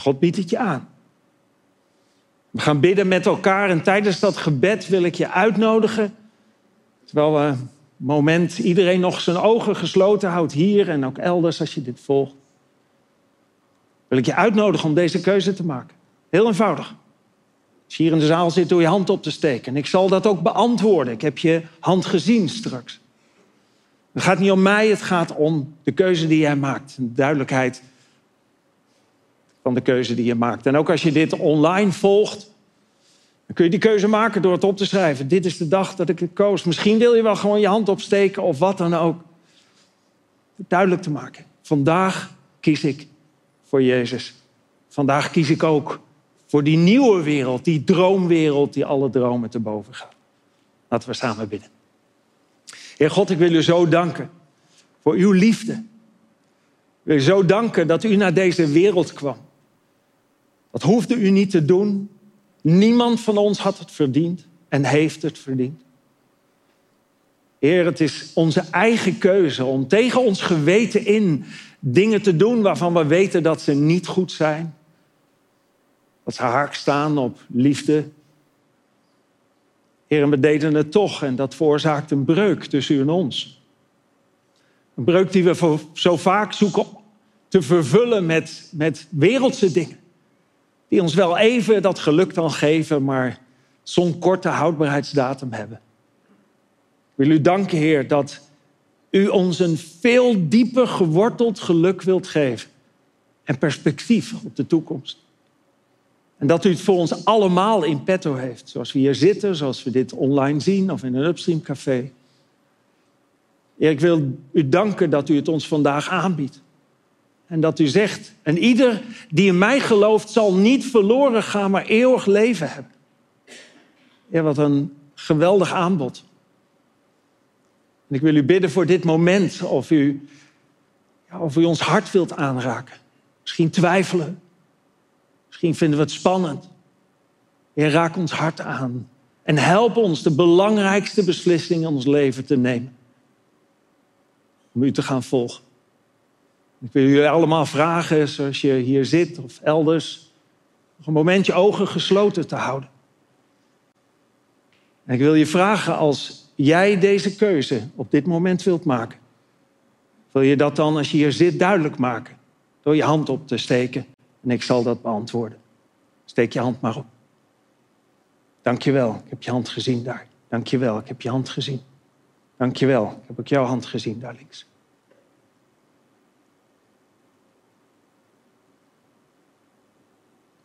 God biedt het je aan. We gaan bidden met elkaar en tijdens dat gebed wil ik je uitnodigen. Terwijl we een moment iedereen nog zijn ogen gesloten houdt, hier en ook elders als je dit volgt. Wil ik je uitnodigen om deze keuze te maken. Heel eenvoudig. Als je hier in de zaal zit, doe je hand op te steken. En ik zal dat ook beantwoorden. Ik heb je hand gezien straks. Het gaat niet om mij, het gaat om de keuze die jij maakt. De duidelijkheid van de keuze die je maakt. En ook als je dit online volgt, Dan kun je die keuze maken door het op te schrijven. Dit is de dag dat ik het koos. Misschien wil je wel gewoon je hand opsteken of wat dan ook. Duidelijk te maken. Vandaag kies ik voor Jezus. Vandaag kies ik ook voor die nieuwe wereld, die droomwereld die alle dromen te boven gaat. Laten we samen bidden. Heer God, ik wil u zo danken voor uw liefde. Ik wil u zo danken dat u naar deze wereld kwam. Dat hoefde u niet te doen. Niemand van ons had het verdiend en heeft het verdiend. Heer, het is onze eigen keuze om tegen ons geweten in dingen te doen waarvan we weten dat ze niet goed zijn. Dat ze haak staan op liefde. Heer, we deden het toch en dat veroorzaakt een breuk tussen u en ons. Een breuk die we zo vaak zoeken te vervullen met, met wereldse dingen. Die ons wel even dat geluk dan geven, maar zo'n korte houdbaarheidsdatum hebben. Ik wil u danken, Heer, dat u ons een veel dieper geworteld geluk wilt geven. En perspectief op de toekomst. En dat u het voor ons allemaal in petto heeft. Zoals we hier zitten, zoals we dit online zien of in een Upstream café. Heer, ik wil u danken dat u het ons vandaag aanbiedt. En dat u zegt, en ieder die in mij gelooft zal niet verloren gaan, maar eeuwig leven hebben. Ja, wat een geweldig aanbod. En ik wil u bidden voor dit moment of u, ja, of u ons hart wilt aanraken. Misschien twijfelen. Misschien vinden we het spannend. Heer, raak ons hart aan. En help ons de belangrijkste beslissing in ons leven te nemen. Om u te gaan volgen. Ik wil jullie allemaal vragen, zoals je hier zit of elders, nog een momentje ogen gesloten te houden. En ik wil je vragen, als jij deze keuze op dit moment wilt maken, wil je dat dan als je hier zit duidelijk maken door je hand op te steken en ik zal dat beantwoorden. Steek je hand maar op. Dank je wel, ik heb je hand gezien daar. Dank je wel, ik heb je hand gezien. Dank je wel, ik heb ook jouw hand gezien daar links.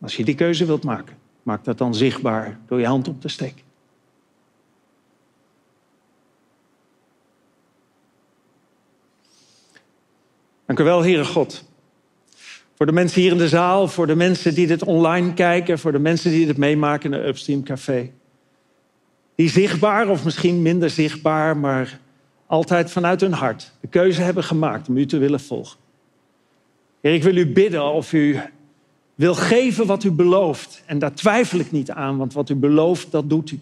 Als je die keuze wilt maken, maak dat dan zichtbaar door je hand op te steken. Dank u wel, Heere God. Voor de mensen hier in de zaal, voor de mensen die dit online kijken, voor de mensen die dit meemaken in de Upstream Café. Die zichtbaar of misschien minder zichtbaar, maar altijd vanuit hun hart de keuze hebben gemaakt om u te willen volgen. Ik wil u bidden of u wil geven wat u belooft. En daar twijfel ik niet aan, want wat u belooft, dat doet u.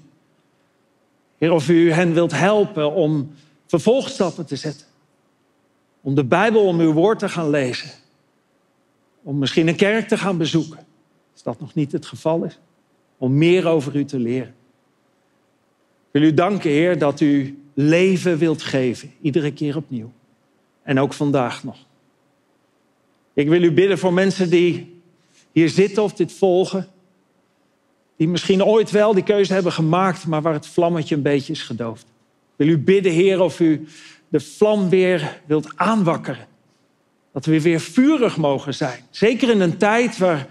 Heer, of u hen wilt helpen om vervolgstappen te zetten. Om de Bijbel, om uw woord te gaan lezen. Om misschien een kerk te gaan bezoeken. Als dat nog niet het geval is. Om meer over u te leren. Ik wil u danken, Heer, dat u leven wilt geven. Iedere keer opnieuw. En ook vandaag nog. Ik wil u bidden voor mensen die hier zitten of dit volgen. Die misschien ooit wel die keuze hebben gemaakt, maar waar het vlammetje een beetje is gedoofd. Wil u bidden, Heer, of u de vlam weer wilt aanwakkeren. Dat we weer vurig mogen zijn. Zeker in een tijd waar,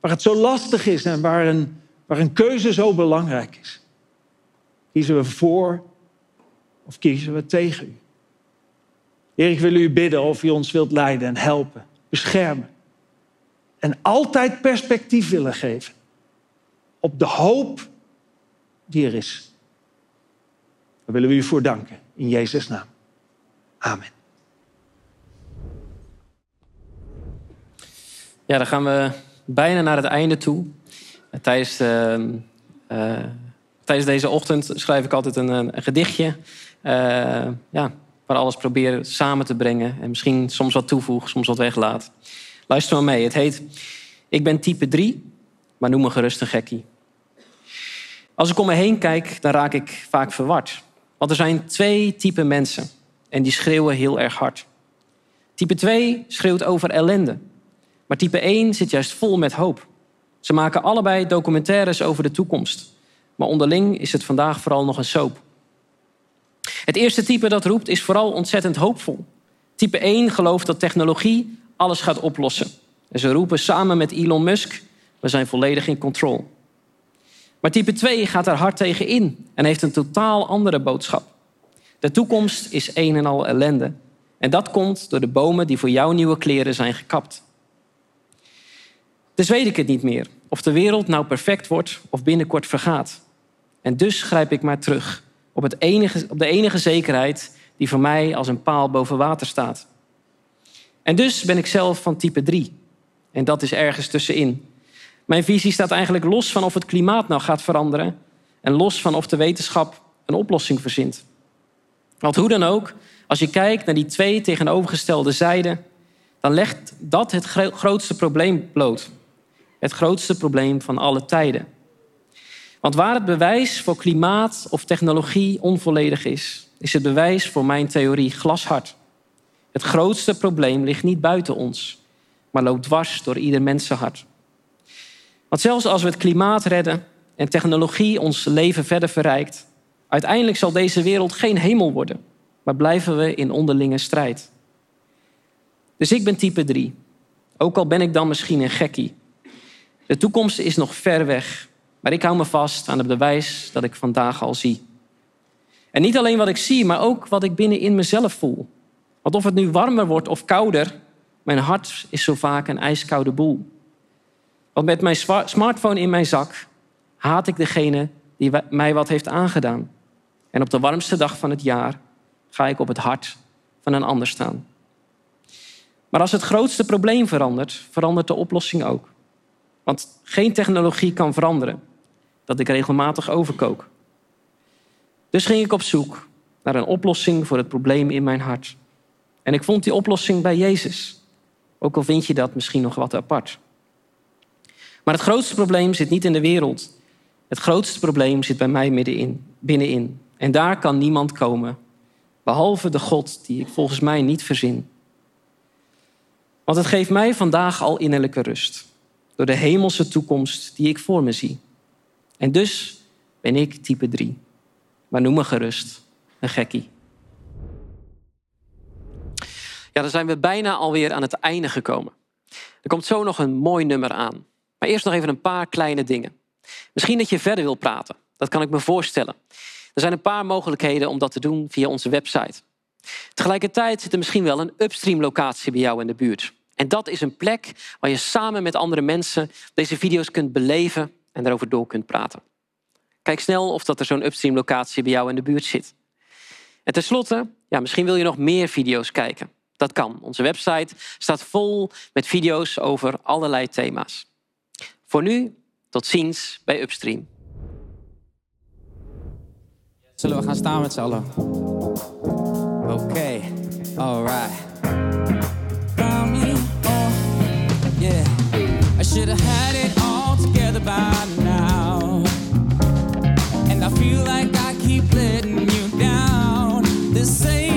waar het zo lastig is en waar een, waar een keuze zo belangrijk is. Kiezen we voor of kiezen we tegen u? Heer, ik wil u bidden of u ons wilt leiden en helpen, beschermen. En altijd perspectief willen geven op de hoop die er is. Daar willen we u voor danken. In Jezus' naam. Amen. Ja, dan gaan we bijna naar het einde toe. Tijdens, de, uh, tijdens deze ochtend schrijf ik altijd een, een gedichtje. Uh, ja, waar alles proberen samen te brengen. En misschien soms wat toevoeg, soms wat weglaat. Luister maar mee. Het heet Ik ben type 3, maar noem me gerust een gekkie. Als ik om me heen kijk, dan raak ik vaak verward. Want er zijn twee typen mensen. En die schreeuwen heel erg hard. Type 2 schreeuwt over ellende. Maar type 1 zit juist vol met hoop. Ze maken allebei documentaires over de toekomst. Maar onderling is het vandaag vooral nog een soap. Het eerste type dat roept is vooral ontzettend hoopvol. Type 1 gelooft dat technologie alles gaat oplossen. En ze roepen samen met Elon Musk: we zijn volledig in controle. Maar type 2 gaat er hard tegen in en heeft een totaal andere boodschap. De toekomst is een en al ellende. En dat komt door de bomen die voor jouw nieuwe kleren zijn gekapt. Dus weet ik het niet meer of de wereld nou perfect wordt of binnenkort vergaat. En dus grijp ik maar terug op, het enige, op de enige zekerheid die voor mij als een paal boven water staat. En dus ben ik zelf van type 3. En dat is ergens tussenin. Mijn visie staat eigenlijk los van of het klimaat nou gaat veranderen en los van of de wetenschap een oplossing verzint. Want hoe dan ook, als je kijkt naar die twee tegenovergestelde zijden, dan legt dat het grootste probleem bloot. Het grootste probleem van alle tijden. Want waar het bewijs voor klimaat of technologie onvolledig is, is het bewijs voor mijn theorie glashard. Het grootste probleem ligt niet buiten ons, maar loopt dwars door ieder mensenhart. Want zelfs als we het klimaat redden en technologie ons leven verder verrijkt, uiteindelijk zal deze wereld geen hemel worden, maar blijven we in onderlinge strijd. Dus ik ben type 3, ook al ben ik dan misschien een gekkie. De toekomst is nog ver weg, maar ik hou me vast aan het bewijs dat ik vandaag al zie. En niet alleen wat ik zie, maar ook wat ik binnenin mezelf voel. Want of het nu warmer wordt of kouder, mijn hart is zo vaak een ijskoude boel. Want met mijn smartphone in mijn zak haat ik degene die mij wat heeft aangedaan. En op de warmste dag van het jaar ga ik op het hart van een ander staan. Maar als het grootste probleem verandert, verandert de oplossing ook. Want geen technologie kan veranderen dat ik regelmatig overkook. Dus ging ik op zoek naar een oplossing voor het probleem in mijn hart. En ik vond die oplossing bij Jezus. Ook al vind je dat misschien nog wat apart. Maar het grootste probleem zit niet in de wereld. Het grootste probleem zit bij mij middenin, binnenin. En daar kan niemand komen, behalve de God die ik volgens mij niet verzin. Want het geeft mij vandaag al innerlijke rust, door de hemelse toekomst die ik voor me zie. En dus ben ik type 3. Maar noem me gerust een gekkie. Ja, dan zijn we bijna alweer aan het einde gekomen. Er komt zo nog een mooi nummer aan. Maar eerst nog even een paar kleine dingen. Misschien dat je verder wil praten. Dat kan ik me voorstellen. Er zijn een paar mogelijkheden om dat te doen via onze website. Tegelijkertijd zit er misschien wel een upstream locatie bij jou in de buurt. En dat is een plek waar je samen met andere mensen deze video's kunt beleven en daarover door kunt praten. Kijk snel of dat er zo'n upstream locatie bij jou in de buurt zit. En tenslotte, ja, misschien wil je nog meer video's kijken. Dat kan. Onze website staat vol met video's over allerlei thema's. Voor nu, tot ziens bij Upstream. Zullen we gaan staan met z'n allen? Oké, okay. alright. Yeah. I should have had it all together by now. And I feel like I keep letting you down. The same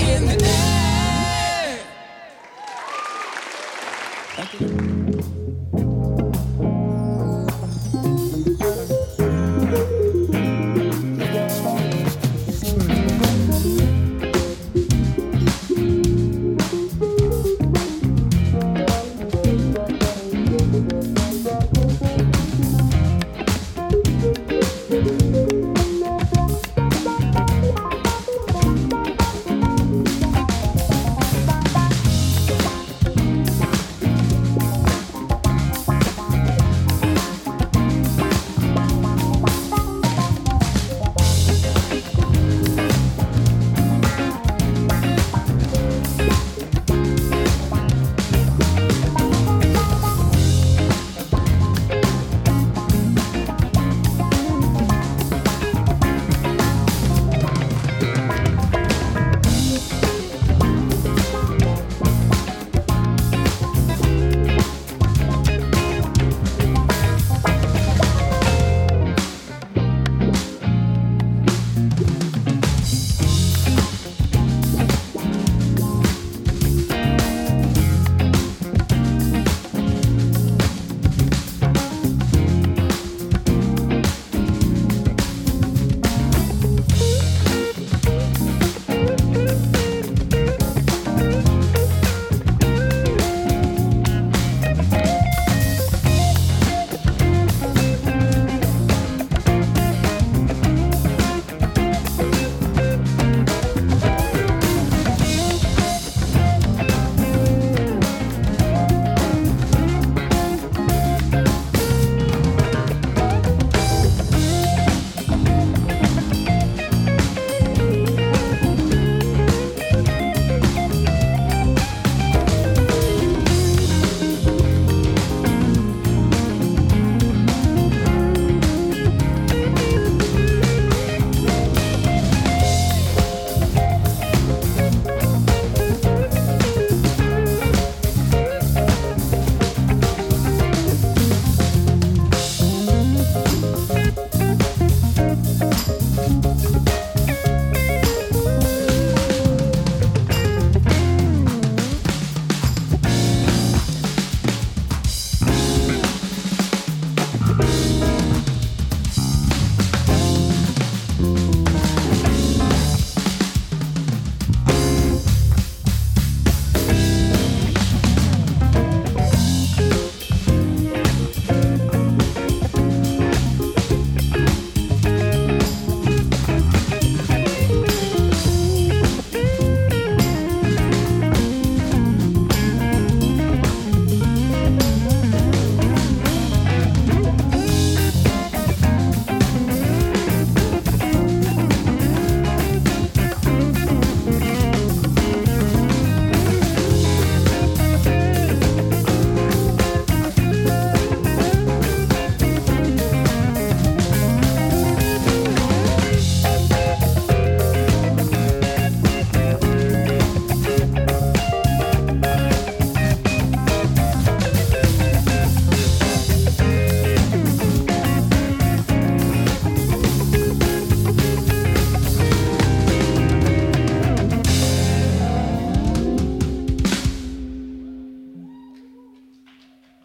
in the air.